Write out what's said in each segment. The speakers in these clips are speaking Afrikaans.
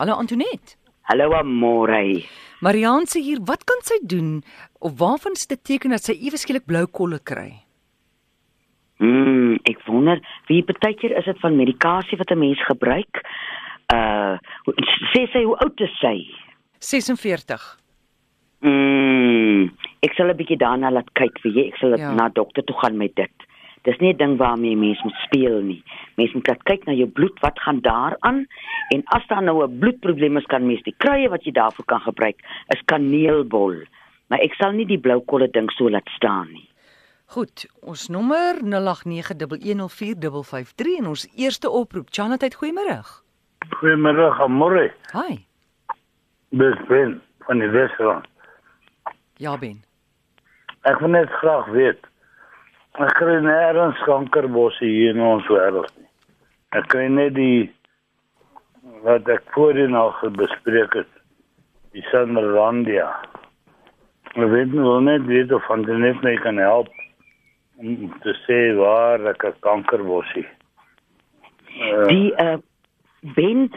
Hallo Antoinette. Hallo Amore. Marianne sê hier, wat kan sy doen of waarvan is dit teken dat sy ewe skielik blou kolle kry? Mm, ek wonder, wie baie keer is dit van medikasie wat 'n mens gebruik? Uh sê sy hoe oud is sy? 46. Mm, ek sal 'n bietjie daarna laat kyk vir jy. Ek sal ja. na dokter toe gaan met dit. Dis nie 'n ding waarmee mens moet speel nie. Mens moet kyk na jou bloed, wat gaan daaraan? En as daar nou 'n bloedprobleem is, kan mens die kruie wat jy daarvoor kan gebruik, is kaneelbol. Maar ek sal nie die blou kolle ding so laat staan nie. Goed, ons nommer 0891104553 en ons eerste oproep. Chanat, goeiemôre. Goeiemôre, Amore. Hi. Dis Ben van die Wesrand. Ja, Ben. Ek wil net graag weet. Ek kry nêrens kankerbosse hier in ons wêreld nie. Ek kry net die wat ek voorheen al bespreek het. Die Sanderlandia. Ek weet nie hoe net weet of van dit my kan help om te sê waar ek 'n kankerbossie. Uh, Die uh Ben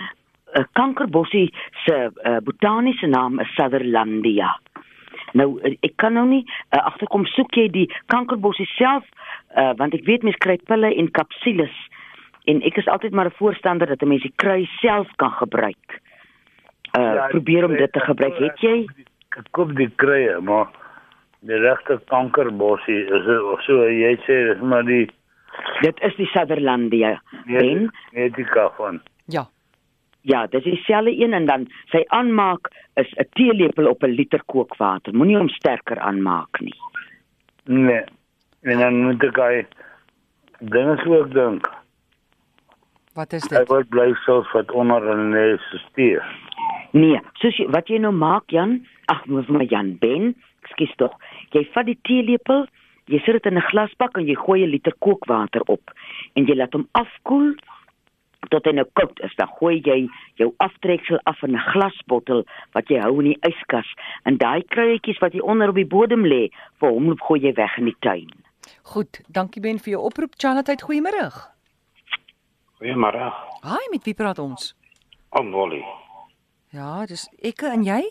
uh, kankerbossie se uh, botaniese naam is Sutherlandia. Nou uh, ek kan nou nie uh, agterkom soek jy die kankerbossie self uh, want ek weet mense kry pille en kapsules en ek is altyd maar 'n voorstander dat 'n mens die krui self kan gebruik. Uh ja, probeer om dit te gebruik. Het jy ek koop die kruie, maar die regte kankerbossie is dit of so jy sê dis maar die dit is die Sutherlandia. Ben genetika van. Ja. Ja, dis dieselfde een en dan sy aanmaak is 'n teelepel op 'n liter kookwater. Moenie hom sterker aanmaak nie. Nee. En dan moet ek hy dinge so ook dink. Wat is Hy dit? word bly selfs wat onder in die stelsel. Nee, soos jy, wat jy nou maak Jan, ag mos maar Jan Ben, ekskuus tog. Jy vat die teelepel, jy sit dit in 'n glasbak en jy gooi 'n liter kookwater op en jy laat hom afkoel tot hy nou koud is. Dan gooi jy jou aftreksel af in 'n glasbottel wat jy hou in die yskas en daai kruietjies wat hier onder op die bodem lê, vir hom gooi jy weg in die tuin. Goed, dankie Ben vir jou oproep. Chanat, goeiemôre. Goeiemôre. Hi, met wie praat ons? Om Molly. Ja, dis ek en jy?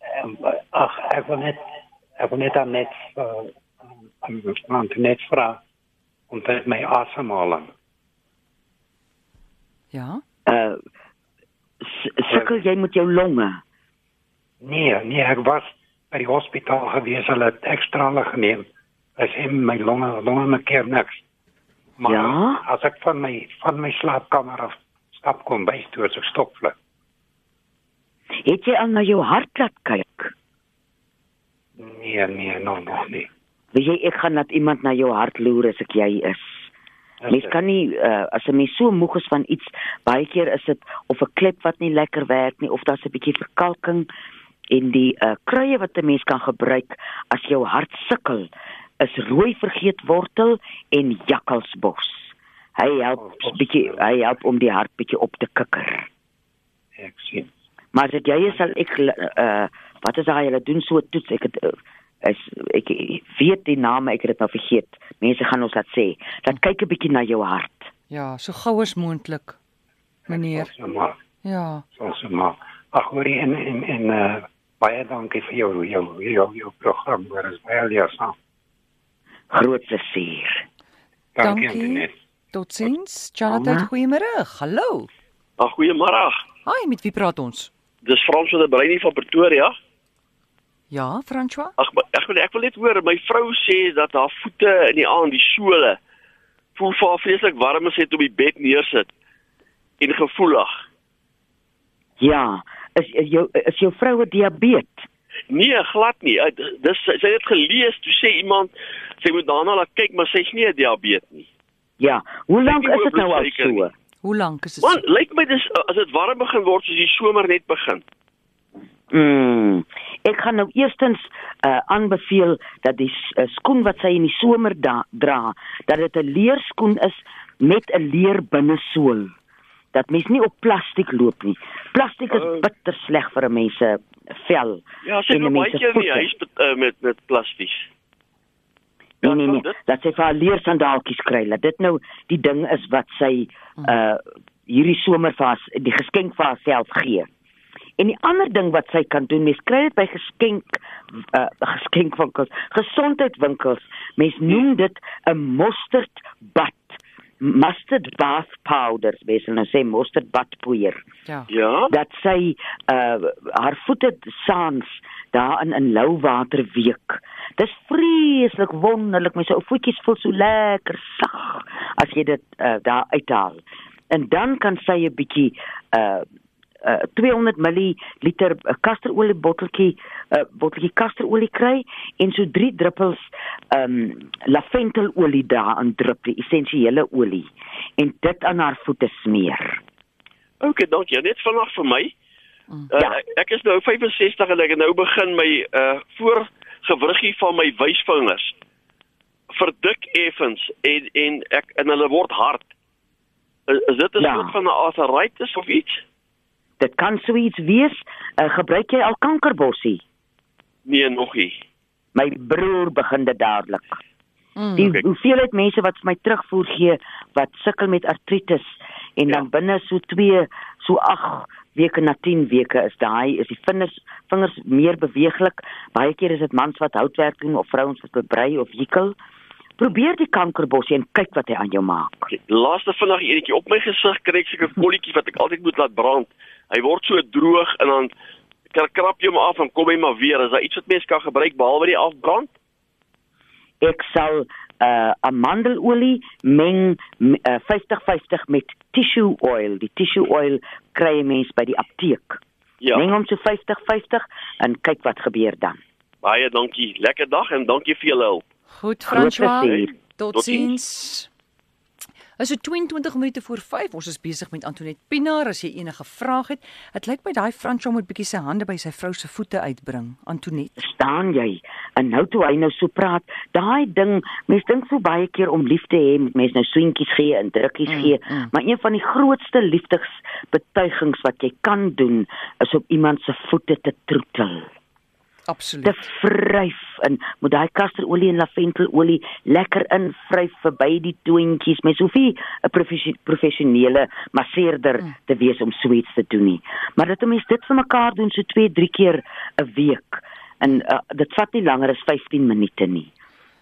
Ehm, Ag, ek wil net ek wil net aan net uh, aan net vra om dit my asemhaling. Ja. Uh sukkel jy met jou longe? Nee, nee, ek was by die hospitaal gewees, hulle het ekstra hulle geneem. Ek sê my longe, longe maak keer niks. Maar Ja? as ek van my van my slaapkamer af stap kom by toe as ek stopvlug. Het jy al na jou hart laat kyk? Nee, nee, nog nog nie. Weet jy ek gaan dat iemand na jou hart loer as ek jy is. Mens kan nie uh, as 'n mens so moeg is van iets, baie keer is dit of 'n klep wat nie lekker werk nie of daar's 'n bietjie verkalking en die uh, kruie wat 'n mens kan gebruik as jou hart sukkel is rooi vergeetwortel en jakkalsbos. Hy help bietjie hy help om die hart bietjie op te kikker. Ek sien. Maar as dit jy is sal ek uh wat is daai hulle doen so toets ek het uh, is ek weet die name ek het dit nou vergeet. Mense gaan ons laat sê. Dat kyk 'n bietjie na jou hart. Ja, so gou as moontlik. Meneer. Ja. So maar. Ag hoorie en en en uh, baie dankie vir jou jou jou jou program. Dit is baie leersaam. Groot plesier. Dankie, Dankie. Antoinette. Totsiens. Chanat, Mama. goeiemôre. Hallo. Ag goeiemôre. Hi, met wie praat ons? Dis Frans van der Breinie van Pretoria. Ja, François. Ag ek wil ek wil net hoor my vrou sê dat haar voete in die aand die sole voel vir haar vreeslik warm as sy dit op die bed neersit en gevoelig. Ja, is is jou is jou vroue diabetes? Nee, glad nie. Dis sy het gelees, toe sê iemand sy moet daarna laat kyk, maar sy's nie 'n diabetes nie. Ja. Hoe lank is dit nou al so? Hoe lank is dit? Want lyk my dis as dit warm begin word soos die somer net begin. Mm. Ek gaan nou eerstens uh, aanbeveel dat die uh, skoen wat sy in die somer da, dra, dat dit 'n leerskoen is met 'n leer binnesool. Dat mens nie op plastiek loop nie. Plastiek is Oh. bitter sleg vir 'n mens se vel. Ja, sy loop baie keer in die huis met uh, met met plasties. Nee nee kan nee, dit? dat sy vir haar leersandaaltjies kry. Dat dit nou die ding is wat sy uh hierdie somer vir haar die geskenk vir haarself gee. En die ander ding wat sy kan doen, mens kry dit by geskenk uh, geskenkwinkels, gesondheidwinkels. Mens noem dit 'n mosterd bad mustard bath powders, mens nou sê mustard badpoeier. Ja. Ja. Dat sy uh haar voete saans daar in in lou water week. Dis vreeslik wonderlik, my ou voetjies voel so lekker sag as jy dit uh, daar uithaal. En dan kan sy 'n bietjie uh uh 200 ml kasterolie botteltjie uh botteltjie kasterolie kry en so 3 druppels um laventelolie daarin drup, die essensiële olie en dit aan haar voete smeer. OK, dankie. Net vanaand vir my. Uh, Ja. ek, is nou 65 en ek het nou begin my uh voorgewriggie van my wysvingers verdik effens en en ek en hulle word hard. Is, is dit 'n Ja. soort van 'n arthritis of iets? Dit kan so iets wees. Uh, gebruik jy al kankerbossie? Nee, nog nie. My broer begin dit dadelik. Mm. Die Oké. hoeveelheid mense wat vir my terugvoer gee wat sukkel met artritis en Ja. dan binne so 2 so 8 weke na 10 weke is daai is die vingers vingers meer beweeglik. Baie keer is dit mans wat houtwerk doen of vrouens wat bebrei of jikkel. Probeer die kankerbossie en kyk wat hy aan jou maak. Laaste vinnig enetjie op my gesig kry ek seker kolletjies wat ek altyd moet laat brand. Hy word so droog en dan kra- krap jy hom af en kom hy maar weer. Is daar iets wat mens kan gebruik behalwe die afbrand? Ek sal uh amandelolie meng m- uh, 50-50 met tissue oil. Die tissue oil kry 'n mens by die apteek. Ja. Meng hom so 50-50 en kyk wat gebeur dan. Baie dankie. Lekker dag en dankie vir julle hulp. Goed, François. Totsiens. Is so 22 minute voor 5. Ons is besig met Antoinette Pinaar as jy enige vraag het. Dit lyk my daai François moet bietjie sy hande by sy vrou se voete uitbring. Antoinette. staan jy en nou toe hy nou so praat daai ding mense dink so baie keer om lief te hê mense nou swentjies gee en drukkies mm, gee mm. maar een van die grootste liefdesbetuigings wat jy kan doen is op iemand se voete te troetel te Absoluut. vryf en moet daai kasterolie en laventelolie lekker invryf verby die toontjies. Mens hoef nie 'n professi- professionele masseerder mm. te wees om so iets te doen nie. Maar dat 'n mens dit vir mekaar doen so 2 3 keer 'n week en uh, dit vat nie langer as 15 minute nie.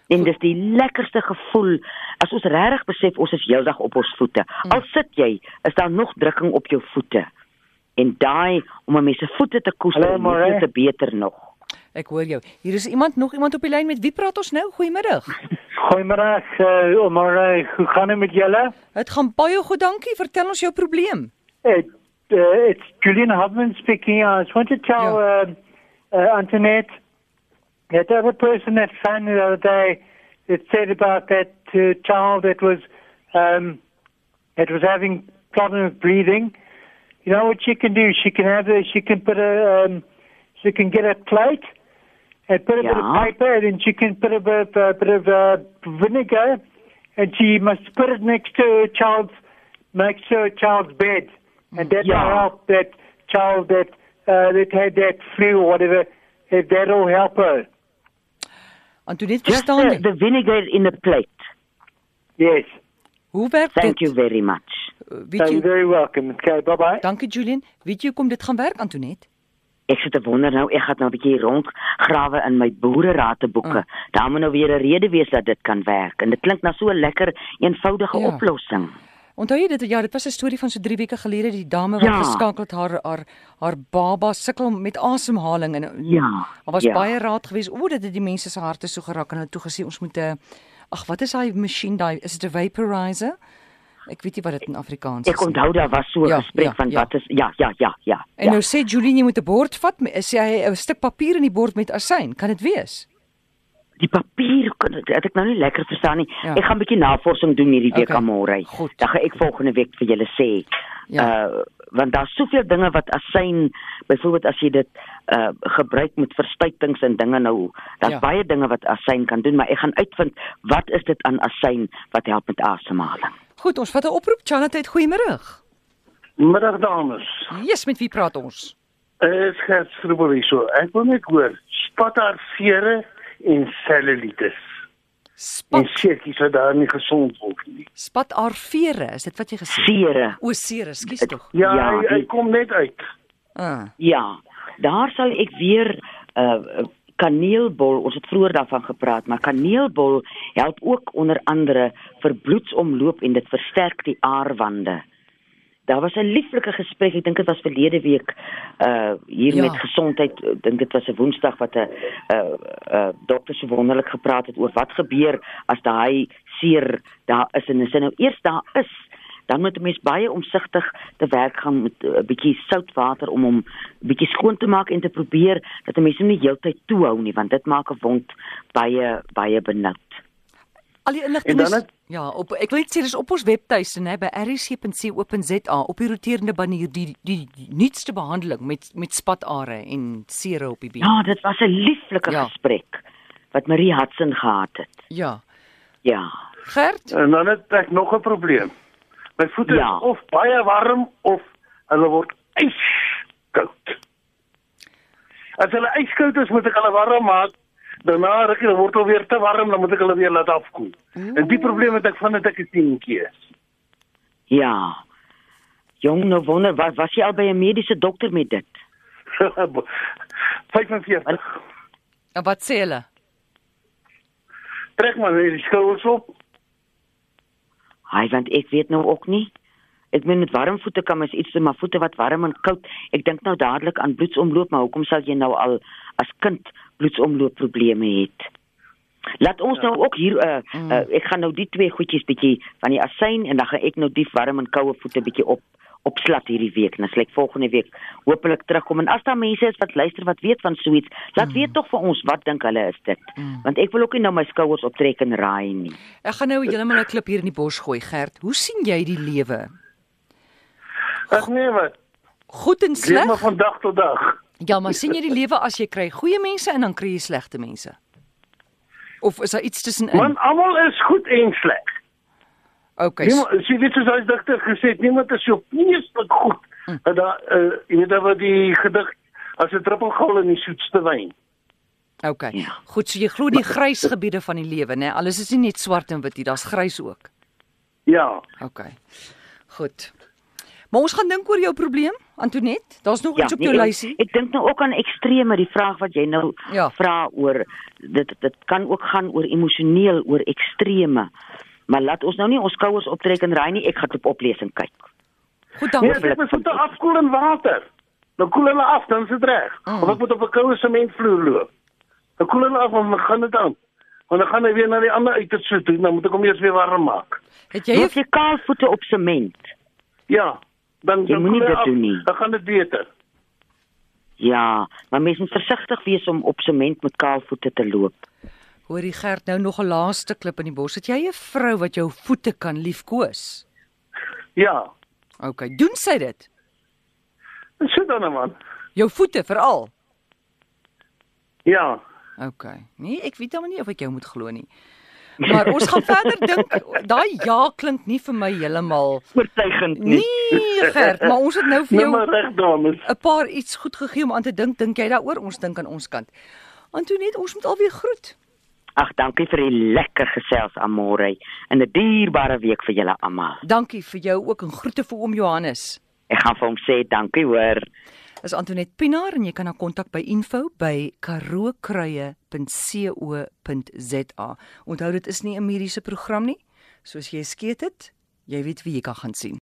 En dis die lekkerste gevoel. As ons regtig besef ons is heeldag op ons voete mm. al sit jy is daar nog drukking op jou voete. En daai om 'n mens se voete te koester is dit beter nog Ek hoor jou. Hier is iemand nog iemand op die lyn met wie praat ons nou? Goeiemiddag. Goeiemôre, uh, maar hoe gaan dit met julle? Dit gaan baie goed, dankie. Vertel ons jou probleem. It, uh, it's Julian Hubman speaking. I just want to tell uh, uh, Antoinette that other person that phoned the other day that said about that uh, child that was um, that was having problem with breathing. You know what she can do? She can have a, she can put a um, she can get a plate and put a bit of paper and then she can put a bit, a bit of uh, vinegar and she must put it next to her child's next to her child's bed and that will help that child that uh, that had that flu or whatever. If that'll help her. Antoinette, Just verstaan the, jy? the vinegar in a plate. Yes. Hoe werk Thank dit? you very much. Weet jy? you're very welcome. Okay, bye bye. Dankie Julian. Weet jy hoe kom dit gaan werk Antoinette? Ek sit te wonder nou, ek gaan nou 'n bietjie rondgrawe in my boererate-boeke. Mm. Daar moet nou weer 'n rede wees dat dit kan werk en dit klink na so 'n lekker eenvoudige Ja. oplossing. Onthou jy dit ja, dit was 'n storie van so 3 weke gelede die dame wat Ja. geskakel het haar haar haar baba sukkel met asemhaling en Ja, Daar was ja. baie raad geweest. O, dit het die mense se harte so geraak en hulle het toe gesê ons moet 'n Ag, wat is daai masjien daai? Is dit 'n vaporizer? Ek weet nie wat dit in Afrikaans is. Ek onthou daar was so 'n Ja, gesprek ja, van ja. wat is ja, ja, ja, ja. En ja. nou sê Julie jy moet 'n bord vat, sê hy 'n stuk papier in die bord met asyn. Kan dit wees? die papier kon het ek nou nie lekker verstaan nie. Ja. Ek gaan 'n bietjie navorsing doen hierdie week Okay, aan môre. goed. Dan gaan ek volgende week vir julle sê. Ja. Uh want daar's soveel dinge wat asyn byvoorbeeld as jy dit uh gebruik met verstuitings en dinge nou daar's Ja. baie dinge wat asyn kan doen maar ek gaan uitvind wat is dit aan asyn wat help met asemhaling. Goed, ons vat 'n oproep. Chanat, goeiemôre. Middag dames. Jesus, met wie praat ons? Ek het skryf hierso. Ek wil net hoor, spat daar vere en cellulitis. En Spat sekertjies wat daar nie gesond word nie. spataarvere, is dit wat jy gesê het? Sere. O, sere, skus tog. Ja, Ja, hy, hy kom net uit. Ah. Ja, daar sal ek weer uh kaneelbol, ons het vroeër daarvan gepraat, maar kaneelbol help ook onder andere vir bloedsomloop en dit versterk die aarwande. Daar was 'n lieflike gesprek, ek dink dit was verlede week uh hier Ja. met gesondheid, ek dink dit was 'n Woensdag wat 'n uh uh dokter so wonderlik gepraat het oor wat gebeur as daai seer daar is en as hy nou eers daar is, dan moet 'n mens baie omsigtig te werk gaan met 'n uh, bietjie soutwater om hom bietjie skoon te maak en te probeer dat 'n mens hom nie heeltyd toehou nie want dit maak 'n wond baie baie benoud. Al die inligting is het- ja, op ek wil net sê dis op ons webtuiste nê by rc.co.za op die roterende banier die die, die nuutste behandeling met met spatare en sere op die been. Ja, dit was 'n lieflike ja. gesprek wat Marie Hudson gehad het. Ja. Ja. Gert? En dan het ek nog 'n probleem. My voete Ja. is of baie warm of hulle word ijskoud. As hulle ijskoud is, moet ek hulle warm maak. Daarna ruk hulle word alweer te warm, dan moet ek hulle weer laat afkoel. En die probleem het ek van dit ek 'n tientjie is. Ja. Jong, nou wonder, was, was jy al by 'n mediese dokter met dit? 45. En wat sê hulle? Trek maar net die skouers op. Hy want ek weet nou ook nie. Ek meen met warm voete kan mens iets doen, maar voete wat warm en koud, ek dink nou dadelik aan bloedsomloop, maar hoekom sal jy nou al as kind bloedsomloop probleme het? Laat ons ja. nou ook hier uh, uh, ek gaan nou die twee goedjies bietjie van die asyn en dan gaan ek nou die warm en koue voete bietjie op opslat hierdie week. En dan sal ek volgende week hopelik terugkom en as daar mense is wat luister wat weet van so iets, laat mm. weet tog vir ons wat dink hulle is dit. Mm. Want ek wil ook nie nou my skouers optrek en raai nie. Ek gaan nou heeltemal 'n klip hier in die bos gooi, Gert. Hoe sien jy die lewe? Ag nee wat. Goed en Leef maar sleg? van dag tot dag. Ja, maar sien jy die lewe as jy kry goeie mense en dan kry jy slegte mense? Of is daar iets tussenin? Man, almal is goed en sleg. Okay. Niemand, sy weet soos hy digter gesê het, niemand is so vleeslik goed. Hm. Dat daar uh, jy weet wat die gedig as 'n druppelgal in die soetste wyn. Okay. Ja. Goed, so jy glo die grys gebiede van die lewe, né? Alles is nie net swart en wit nie, daar's grys ook. Ja. Okay. Goed. Maar ons gaan dink oor jou probleem, Antonet. Daar's nog iets op jou nee, ek- lysie. Ek dink nou ook aan ekstreme, die vraag wat jy nou Ja. vra oor dit dit kan ook gaan oor emosioneel, oor ekstreme. Maar laat ons nou nie ons skouers optrek en raai nie, ek gaan oplees en kyk. Goed, Nee, dankie. ek moet voete afkoel in water. Dan koel hulle af, dan is dit reg. Mm. Of ek moet op 'n koue sementvloer loop. Dan koel hulle af en dan gaan dit aan. Want dan gaan hy weer na die ander uiterste toe, dan moet ek hom eers weer warm maak. Het jy Loop jy kaalvoete op sement? Ja. Dan Jy dan moenie koel dit af, doen nie. Dan gaan dit beter. Ja, maar mens moet versigtig wees om op sement met kaalvoete te loop. Hoor die Gert nou nog 'n laaste klip in die bos. Het jy 'n vrou wat jou voete kan liefkoos? Ja. Okay, doen sy dit? Sit dan nou, man. Jou voete veral. Ja. Okay. Nee, ek weet hom nie of ek jou moet glo nie. Maar ons gaan verder dink. Daai ja klink nie vir my heeltemal Oortuigend nie. Nee, Gert, maar ons het nou vir Nee jou maar reg dames. 'n paar iets goed gegee om aan te dink. Dink jy daaroor? Ons dink aan ons kant. Antoinette, ons moet alweer groet. Ag, dankie vir die lekker gesels Amore en 'n dierbare week vir julle almal. Dankie vir jou ook en groete vir oom Johannes. Ek gaan vir hom sê dankie hoor. Is Antoinette Pinaar en jy kan haar kontak by info by karookruie.co.za. Onthou dit is nie 'n mediese program nie. Soos jy skeet het, jy weet wie jy kan gaan sien.